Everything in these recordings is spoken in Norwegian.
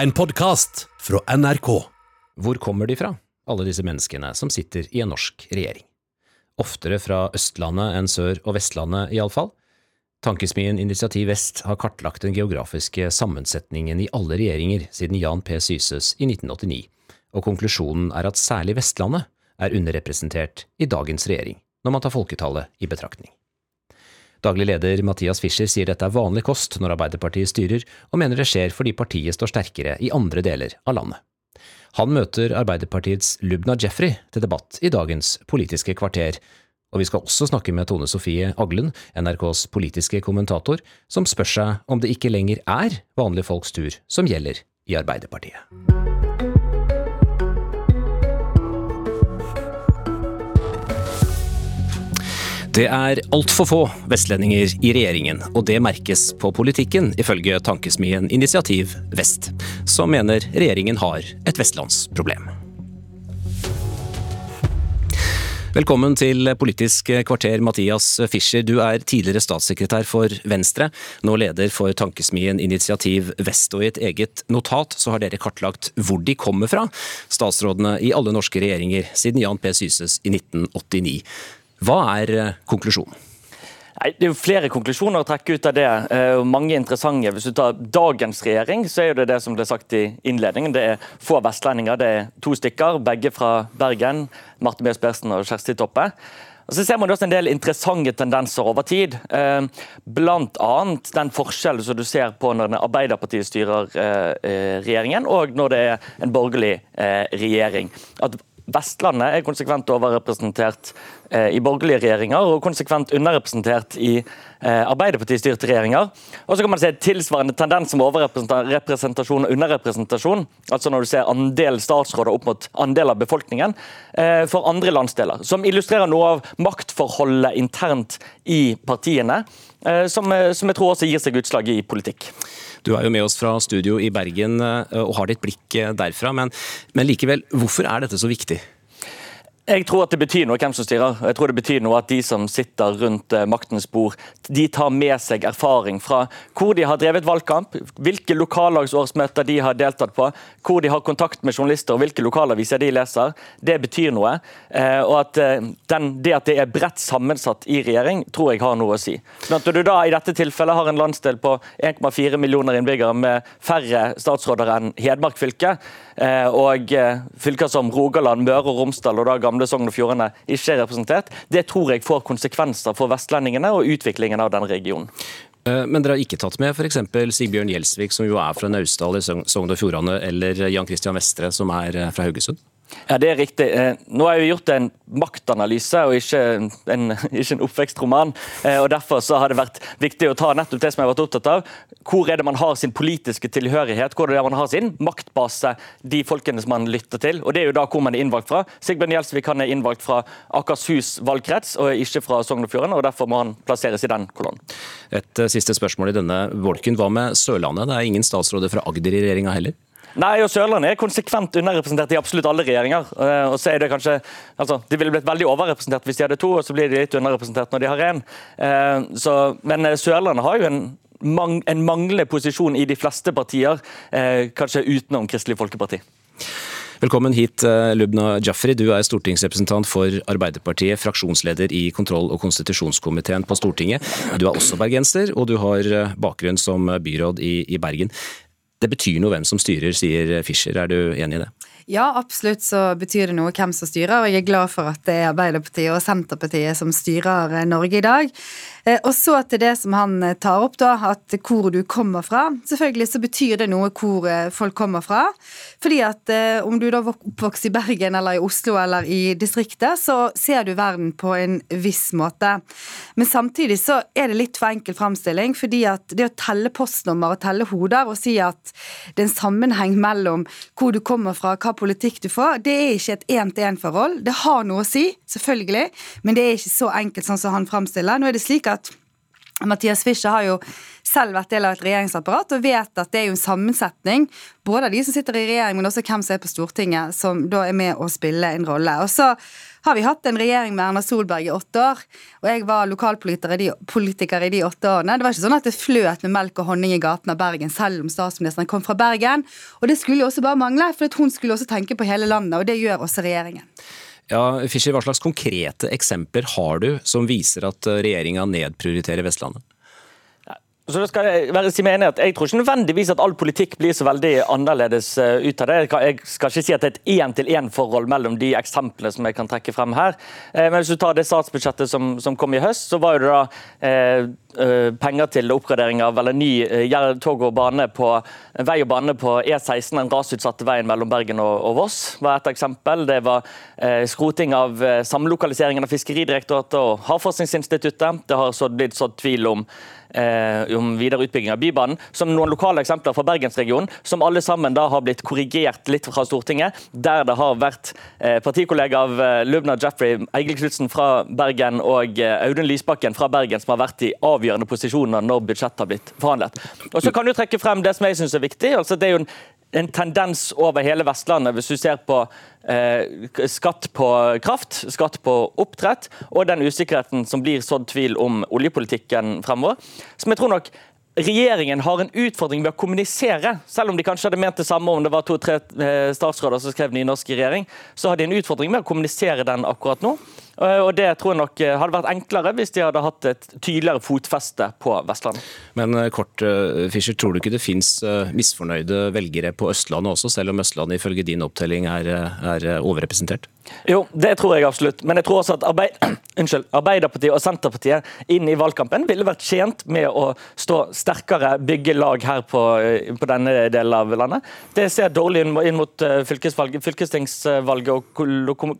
En podkast fra NRK. Hvor kommer de fra, alle disse menneskene som sitter i en norsk regjering? Oftere fra Østlandet enn Sør- og Vestlandet, iallfall. Tankesmien Initiativ Vest har kartlagt den geografiske sammensetningen i alle regjeringer siden Jan P. Syses i 1989, og konklusjonen er at særlig Vestlandet er underrepresentert i dagens regjering, når man tar folketallet i betraktning. Daglig leder Mathias Fischer sier dette er vanlig kost når Arbeiderpartiet styrer, og mener det skjer fordi partiet står sterkere i andre deler av landet. Han møter Arbeiderpartiets Lubna Jeffrey til debatt i dagens Politiske kvarter, og vi skal også snakke med Tone Sofie Aglen, NRKs politiske kommentator, som spør seg om det ikke lenger er vanlige folks tur som gjelder i Arbeiderpartiet. Det er altfor få vestlendinger i regjeringen, og det merkes på politikken, ifølge tankesmien Initiativ Vest, som mener regjeringen har et vestlandsproblem. Velkommen til Politisk kvarter, Mathias Fischer. Du er tidligere statssekretær for Venstre, nå leder for tankesmien Initiativ Vest. Og i et eget notat så har dere kartlagt hvor de kommer fra, statsrådene i alle norske regjeringer siden Jan P. Syses i 1989. Hva er eh, konklusjonen? Nei, Det er jo flere konklusjoner å trekke ut av det. Eh, mange interessante. Hvis du tar dagens regjering, så er det det som ble sagt i innledningen. Det er få vestlendinger. Det er to stykker, begge fra Bergen. Marte Mjøs Persen og Kjersti Toppe. Og så ser man også en del interessante tendenser over tid. Bl.a. blant annet den forskjellen som du ser på når Arbeiderpartiet styrer eh, regjeringen, og når det er en borgerlig eh, regjering. At Vestlandet er konsekvent overrepresentert eh, i borgerlige regjeringer og konsekvent underrepresentert i eh, Arbeiderparti-styrte regjeringer. Og så kan man se tilsvarende tendens som overrepresentasjon og underrepresentasjon, altså når du ser andel statsråder opp mot andel av befolkningen, eh, for andre landsdeler. Som illustrerer noe av maktforholdet internt i partiene, eh, som, eh, som jeg tror også gir seg utslag i politikk. Du er jo med oss fra studio i Bergen eh, og har ditt blikk eh, derfra, men, men likevel, hvorfor er dette så viktig? Jeg tror at det betyr noe hvem som styrer. Jeg tror det betyr noe at de som sitter rundt eh, maktens bord, de tar med seg erfaring fra hvor de har drevet valgkamp, hvilke lokallagsårsmøter de har deltatt på, hvor de har kontakt med journalister og hvilke lokalaviser de leser. Det betyr noe. Eh, og at eh, den, det at det er bredt sammensatt i regjering, tror jeg har noe å si. Men at du da i dette tilfellet har en landsdel på 1,4 millioner innbyggere med færre statsråder enn Hedmark fylke, og fylker som Rogaland, Møre og Romsdal og da gamle Sogn og Fjordane ikke er representert, det tror jeg får konsekvenser for vestlendingene og utviklingen av den regionen. Men dere har ikke tatt med f.eks. Sigbjørn Gjelsvik, som jo er fra Naustdal i Sogn og Fjordane, eller Jan Christian Vestre, som er fra Haugesund? Ja, Det er riktig. Eh, nå har jeg gjort en maktanalyse og ikke en, ikke en oppvekstroman. Eh, og Derfor så har det vært viktig å ta nettopp det som jeg har vært opptatt av. Hvor er det man har sin politiske tilhørighet? Hvor er det man har sin maktbase? De folkene som man lytter til. Og Det er jo da hvor man er innvalgt fra. Sigbjørn Gjelsvik er innvalgt fra Akershus valgkrets og ikke fra Sogn og Fjordane. Derfor må han plasseres i den kolonnen. Et eh, siste spørsmål i denne bolken. Hva med Sørlandet? Det er ingen statsråder fra Agder i regjeringa heller? Nei, og Sørlandet er konsekvent underrepresentert i absolutt alle regjeringer. Eh, og så er det kanskje, altså, De ville blitt veldig overrepresentert hvis de hadde to, og så blir de litt underrepresentert når de har én. Eh, men eh, Sørlandet har jo en, en manglende posisjon i de fleste partier, kanskje utenom Kristelig Folkeparti. Velkommen hit, Lubna Jafri. Du er stortingsrepresentant for Arbeiderpartiet, fraksjonsleder i kontroll- og konstitusjonskomiteen på Stortinget. Du er også bergenser, og du har bakgrunn som byråd i, i Bergen. Det betyr noe hvem som styrer, sier Fischer. Er du enig i det? Ja, absolutt så betyr det noe hvem som styrer, og jeg er glad for at det er Arbeiderpartiet og Senterpartiet som styrer Norge i dag. Eh, og så til det som han eh, tar opp, da, at hvor du kommer fra. Selvfølgelig så betyr det noe hvor eh, folk kommer fra. Fordi at om du da oppvokser i Bergen eller i Oslo eller i distriktet, så ser du verden på en viss måte. Men samtidig så er det litt for enkel framstilling, fordi at det å telle postnummer og telle hoder og si at det er en sammenheng mellom hvor du kommer fra, hva politikk du får, det er ikke et én-til-én-forhold. Det har noe å si, selvfølgelig, men det er ikke så enkelt sånn som han framstiller. Nå er det slik at Mathias Fischer har jo selv vært del av et regjeringsapparat og vet at det er jo en sammensetning både av de som sitter i regjering, men også hvem som er på Stortinget, som da er med å spille en rolle. Og så har vi hatt en regjering med Erna Solberg i åtte år, og jeg var lokalpolitiker i de, i de åtte årene. Det var ikke sånn at det fløt med melk og honning i gaten av Bergen, selv om statsministeren kom fra Bergen. Og det skulle jo også bare mangle, for hun skulle også tenke på hele landet, og det gjør også regjeringen. Ja, Fischer, Hva slags konkrete eksempler har du som viser at regjeringa nedprioriterer Vestlandet? Så det skal jeg være si enig at jeg tror ikke nødvendigvis at all politikk blir så veldig annerledes eh, ut av det. Jeg skal ikke si at det er et én-til-én-forhold mellom de eksemplene som jeg kan trekke frem her. Eh, men hvis du tar det statsbudsjettet som, som kom i høst, så var det da eh, Eh, penger til oppgradering av eller ny tog og bane på vei og bane på E16, den rasutsatte veien mellom Bergen og, og Voss, var et eksempel. Det var eh, skroting av samlokaliseringen av Fiskeridirektoratet og Havforskningsinstituttet. Det har så, blitt sådd tvil om om videre utbygging av Bybanen, som noen lokale eksempler fra bergensregionen, som alle sammen da har blitt korrigert litt fra Stortinget, der det har vært partikollega av Lubna Jeffrey, Eigil Knutsen fra Bergen og Audun Lysbakken fra Bergen som har vært i avgjørende posisjoner når budsjettet har blitt forhandlet. Og så kan du trekke frem det som jeg synes er viktig. altså det er jo en en tendens over hele Vestlandet, hvis du ser på eh, skatt på kraft, skatt på oppdrett, og den usikkerheten som blir sådd tvil om oljepolitikken fremover. Som jeg tror nok regjeringen har en utfordring ved å kommunisere. Selv om de kanskje hadde ment det samme om det var to-tre eh, statsråder som skrev nynorsk i regjering, så har de en utfordring med å kommunisere den akkurat nå. Eh, og Det tror jeg nok eh, hadde vært enklere hvis de hadde hatt et tydeligere fotfeste på Vestlandet. Men eh, kort, Fischer, tror du ikke det finnes misfornøyde velgere på Østlandet også, selv om Østlandet ifølge din opptelling er, er overrepresentert? Jo, det tror jeg absolutt. Men jeg tror også at Arbeid Unnskyld, Arbeiderpartiet og Senterpartiet inn i valgkampen ville vært tjent med å stå sterkere, bygge lag her på, på denne delen av landet. Det ser dårlig inn mot fylkestingsvalget og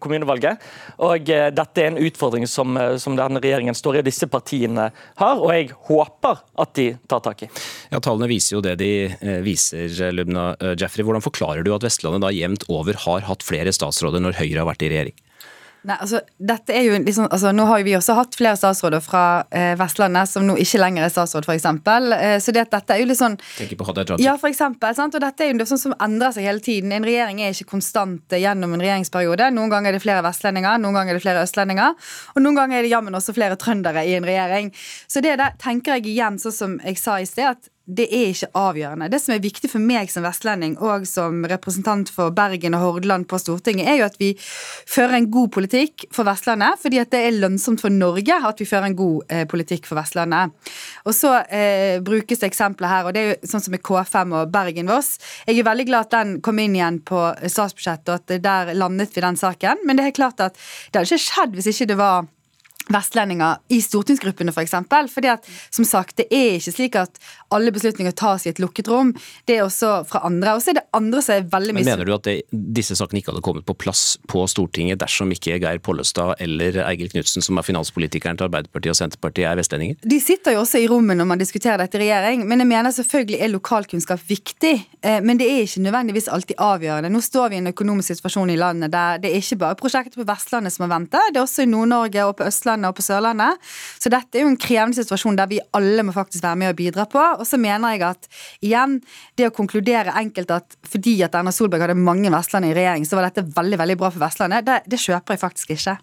kommunevalget. Og dette dette er en utfordring som, eh, som, denne regjeringen står i, og disse partiene har, og jeg håper at de tar tak i. Ja, Tallene viser jo det de eh, viser, Lubna eh, Jeffrey. Hvordan forklarer du at Vestlandet da jevnt over har hatt flere statsråder når Høyre har vært i regjering? Nei, altså, dette er jo liksom, altså, Nå har jo vi også hatt flere statsråder fra eh, Vestlandet som nå ikke lenger er statsråd, f.eks. Eh, så det, dette er jo litt sånn Tenker på Hadia Ja, for eksempel, sant? Og dette er jo sånn som endrer seg hele tiden. En regjering er ikke konstant gjennom en regjeringsperiode. Noen ganger er det flere vestlendinger, noen ganger er det flere østlendinger. Og noen ganger er det jammen også flere trøndere i en regjering. Så det der tenker jeg igjen, sånn som jeg sa i sted, at det er ikke avgjørende. Det som er viktig for meg som vestlending og som representant for Bergen og Hordaland på Stortinget, er jo at vi fører en god politikk for Vestlandet, fordi at det er lønnsomt for Norge at vi fører en god eh, politikk for Vestlandet. Og så eh, brukes det eksempler her, og det er jo sånn som med K5 og Bergen-Voss. Jeg er veldig glad at den kom inn igjen på statsbudsjettet, og at der landet vi den saken. Men det er klart at det hadde ikke skjedd hvis ikke det var vestlendinger i stortingsgruppene, f.eks. For eksempel. fordi at, som sagt, det er ikke slik at alle beslutninger tas i et lukket rom. Det er også fra andre. Og så er det andre som er veldig mye Men Mener du at det, disse sakene ikke hadde kommet på plass på Stortinget dersom ikke Geir Pollestad eller Eigil Knutsen, som er finanspolitikeren til Arbeiderpartiet og Senterpartiet, er vestlendinger? De sitter jo også i rommet når man diskuterer dette i regjering, men jeg mener selvfølgelig er lokalkunnskap viktig. Eh, men det er ikke nødvendigvis alltid avgjørende. Nå står vi i en økonomisk situasjon i landet der det er ikke bare prosjekter på Vestlandet som må vente, det er også i Nord-Norge og på Østlandet Østlandet og på Sørlandet. Så dette er jo en krevende situasjon der vi alle må faktisk være med og bidra på. Og så mener jeg at igjen, det å konkludere enkelt at fordi at Erna Solberg hadde mange Vestlandet i regjering, så var dette veldig veldig bra for Vestlandet, det, det kjøper jeg faktisk ikke.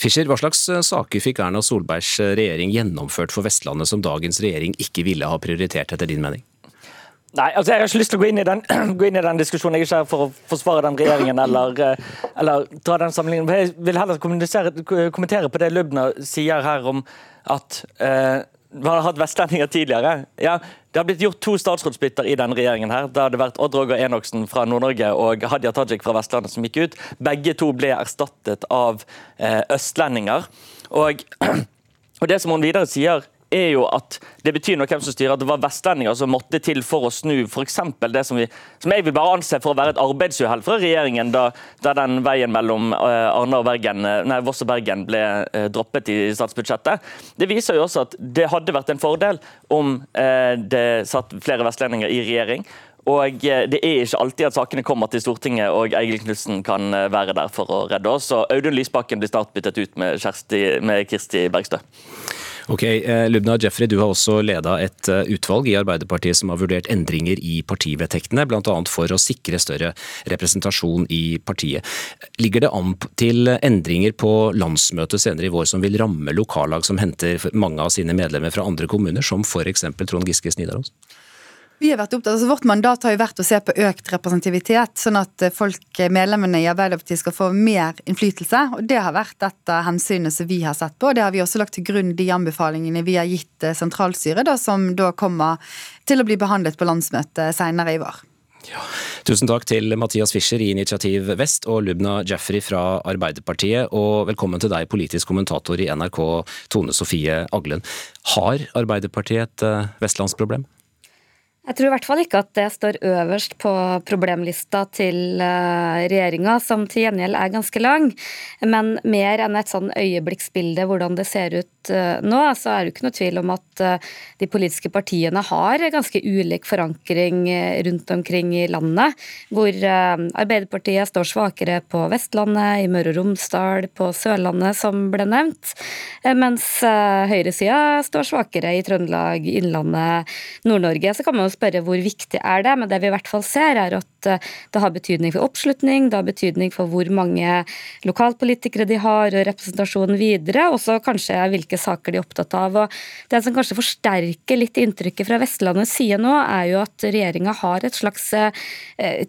Fischer, hva slags eh, saker fikk Erna Solbergs eh, regjering gjennomført for Vestlandet som dagens regjering ikke ville ha prioritert, etter din mening? Nei, altså Jeg har ikke lyst til å gå inn i den, inn i den diskusjonen. Jeg er ikke her for å forsvare den regjeringen eller, eh, eller dra den sammenligningen. Jeg vil heller kommentere på det Lubner sier her om at eh, vi har hatt vestlendinger tidligere. Ja, Det har blitt gjort to statsrådsbytter i denne regjeringen. her. Det hadde vært Odd Roger Enoksen fra Nord-Norge og Hadia Tajik fra Vestlandet som gikk ut. Begge to ble erstattet av eh, østlendinger. Og, og det som hun videre sier, er jo at det betyr noe hvem som styrer, at det var vestlendinger som måtte til for å snu f.eks. det som, vi, som jeg vil bare anse for å være et arbeidsuhell fra regjeringen, da, da, den veien mellom Arna og Bergen, eh, nei, Voss og Bergen ble uh, droppet i statsbudsjettet. Det viser jo også at det hadde vært en fordel om det satt flere vestlendinger i regjering. Og Det er ikke alltid at sakene kommer til Stortinget og Eigil Knutsen kan være der for å redde oss. Og Audun Lysbakken blir snart byttet ut med, Kjersti, med Kirsti Bergstø. Ok, eh, Lubna Jeffrey, du har også leda et eh, utvalg i Arbeiderpartiet som har vurdert endringer i partivedtektene, bl.a. for å sikre større representasjon i partiet. Ligger det an til endringer på landsmøtet senere i vår som vil ramme lokallag som henter mange av sine medlemmer fra andre kommuner, som f.eks. Trond Giske Nidaros? Vi har vært opptatt, altså Vårt mandat har jo vært å se på økt representativitet, sånn at folk, medlemmene i Arbeiderpartiet skal få mer innflytelse. og Det har vært et av hensynene som vi har sett på. og Det har vi også lagt til grunn de anbefalingene vi har gitt eh, sentralstyret, da, som da kommer til å bli behandlet på landsmøtet senere i vår. Ja. Tusen takk til Mathias Fischer i Initiativ Vest og Lubna Jaffrey fra Arbeiderpartiet. Og velkommen til deg, politisk kommentator i NRK, Tone Sofie Aglen. Har Arbeiderpartiet et eh, vestlandsproblem? Jeg tror i hvert fall ikke at det står øverst på problemlista til eh, regjeringa, som til gjengjeld er ganske lang. Men mer enn et sånn øyeblikksbilde hvordan det ser ut nå, så er det ikke noe tvil om at eh, de politiske partiene har ganske ulik forankring rundt omkring i landet. Hvor Arbeiderpartiet står svakere på Vestlandet, i Møre og Romsdal, på Sørlandet, som ble nevnt. Mens høyresida står svakere i Trøndelag, Innlandet, Nord-Norge. Så kan man jo spørre hvor viktig er det, men det vi i hvert fall ser er at eh, det har betydning for oppslutning, det har betydning for hvor mange lokalpolitikere de har og representasjonen videre, og så kanskje hvilke saker de er opptatt av. Og det som kanskje forsterker litt inntrykket fra Vestlandets side nå, er jo at regjeringa har et slags eh,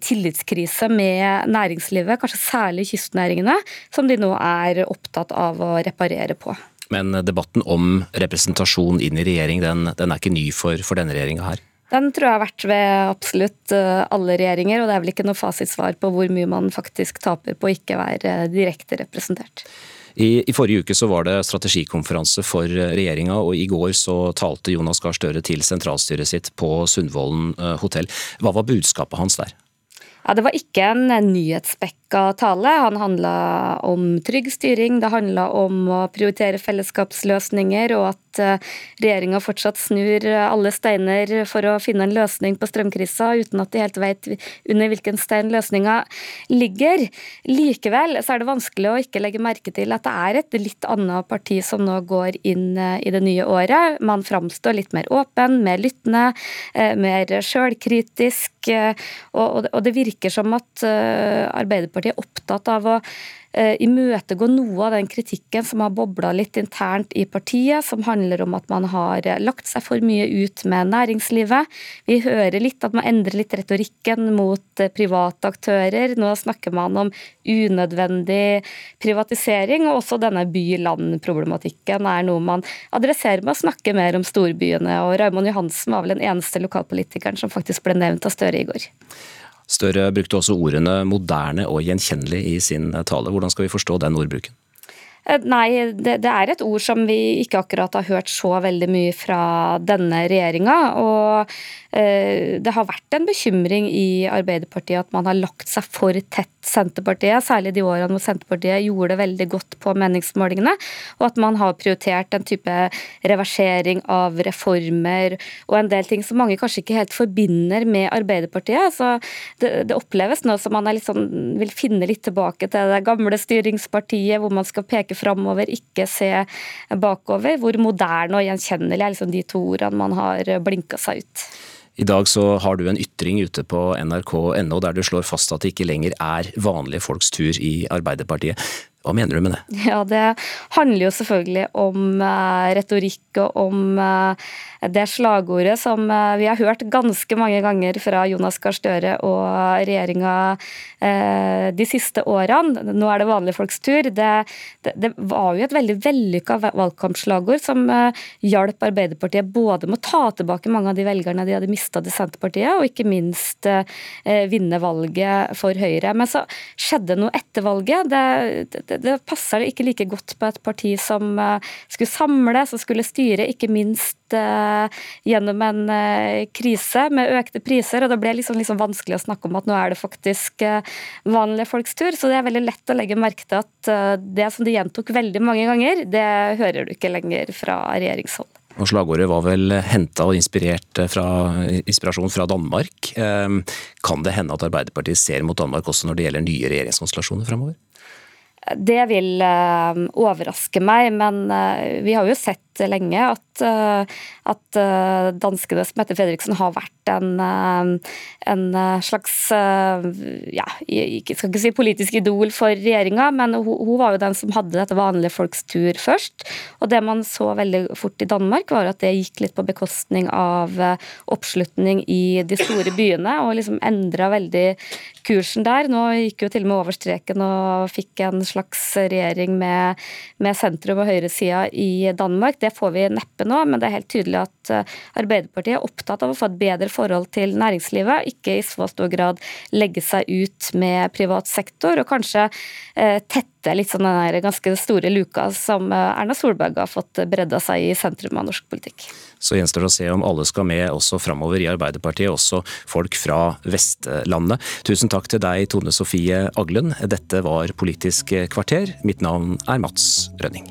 tillitskrise med næringslivet, kanskje særlig kystnæringene, som de nå er opptatt av å reparere på. Men debatten om representasjon inn i regjering, den, den er ikke ny for, for denne regjeringa her? Den tror jeg har vært ved absolutt eh, alle regjeringer, og det er vel ikke noe fasitsvar på hvor mye man faktisk taper på å ikke være direkte representert. I, I, forrige uke så var det strategikonferanse for regjeringa, og i går så talte Jonas Gahr Støre til sentralstyret sitt på Sundvolden eh, hotell. Hva var budskapet hans der? Ja, Det var ikke en nyhetsspekka tale. Han handla om trygg styring, det handla om å prioritere fellesskapsløsninger, og at Eh, regjeringa fortsatt snur eh, alle steiner for å finne en løsning på strømkrisa, uten at de helt vet under hvilken stein løsninga ligger. Likevel så er det vanskelig å ikke legge merke til at det er et litt annet parti som nå går inn eh, i det nye året. Man framstår litt mer åpen, mer lyttende, mer sjølkritisk, og det virker som at Arbeiderpartiet er opptatt av å Eh, imøtegå noe av den kritikken som har bobla litt internt i partiet, som handler om at man har eh, lagt seg for mye ut med næringslivet. Vi hører litt at man endrer litt retorikken mot eh, private aktører. Nå snakker man om unødvendig privatisering, og også denne by-land-problematikken er noe man adresserer med å snakke mer om storbyene. og Raymond Johansen var vel den eneste lokalpolitikeren som faktisk ble nevnt av Støre i går. Støre brukte også ordene moderne og gjenkjennelig i sin tale. Hvordan skal vi forstå den ordbruken? Eh, nei, det, det, er et ord som vi ikke akkurat har hørt så veldig mye fra denne regjeringa. Og eh, det har vært en bekymring i Arbeiderpartiet at man har lagt seg for tett Senterpartiet, særlig de årene hvor Senterpartiet gjorde det veldig godt på meningsmålingene, og at man har prioritert en type reversering av reformer og en del ting som mange kanskje ikke helt forbinder med Arbeiderpartiet. Så det, det oppleves nå som man sånn, vil finne litt tilbake til det gamle styringspartiet, hvor man skal peke framover, ikke se bakover. Hvor moderne og gjenkjennelig er liksom de to ordene man har blinka seg ut. I dag så har du en ytring ute på nrk.no der du slår fast at det ikke lenger er vanlige folks tur i Arbeiderpartiet. Hva mener du med det? Ja, Det handler jo selvfølgelig om uh, retorikk og om uh, det slagordet som uh, vi har hørt ganske mange ganger fra Jonas Gahr Støre og regjeringa de siste årene. Nå er det vanlige folks tur. Det, det, det var jo et veldig vellykka valgkampslagord som hjalp Arbeiderpartiet både med å ta tilbake mange av de velgerne de hadde mista til Senterpartiet, og ikke minst vinne valget for Høyre. Men så skjedde noe etter valget. det, det det passer ikke like godt på et parti som eh, skulle samle, som skulle styre, ikke minst eh, gjennom en eh, krise med økte priser. og Det ble liksom, liksom vanskelig å snakke om at nå er det faktisk vanlige folks tur. Så det er veldig lett å legge merke til at det som de gjentok veldig mange ganger, det hører du ikke lenger fra regjeringshold. Og Slagordet var vel henta og inspirert fra, inspirasjon fra Danmark. Kan det hende at Arbeiderpartiet ser mot Danmark også når det gjelder nye regjeringskonstellasjoner framover? Det vil overraske meg, men vi har jo sett lenge at, at som heter Fredriksen har vært en, en slags ja, jeg skal ikke si politisk idol for regjeringa, men hun, hun, var jo den som hadde dette vanlige folks tur først. Og det man så veldig fort i Danmark, var at det gikk litt på bekostning av oppslutning i de store byene, og liksom endra veldig kursen der. Nå gikk jo til og med over streken og fikk en slags regjering med, med sentrum og høyresida i Danmark. Det får vi neppe nå, men det er helt tydelig at eh, Arbeiderpartiet er opptatt av å få et bedre forhold til næringslivet, ikke i så stor grad legge seg ut med privat sektor, og kanskje eh, tette litt sånn den ganske store luka som eh, Erna Solberg har fått bredda seg i sentrum av norsk politikk. Så gjenstår det å se om alle skal med også framover i Arbeiderpartiet, også folk fra Vestlandet. Tusen takk til deg, Tone Sofie Aglen. Dette var Politisk kvarter. Mitt navn er Mats Rønning.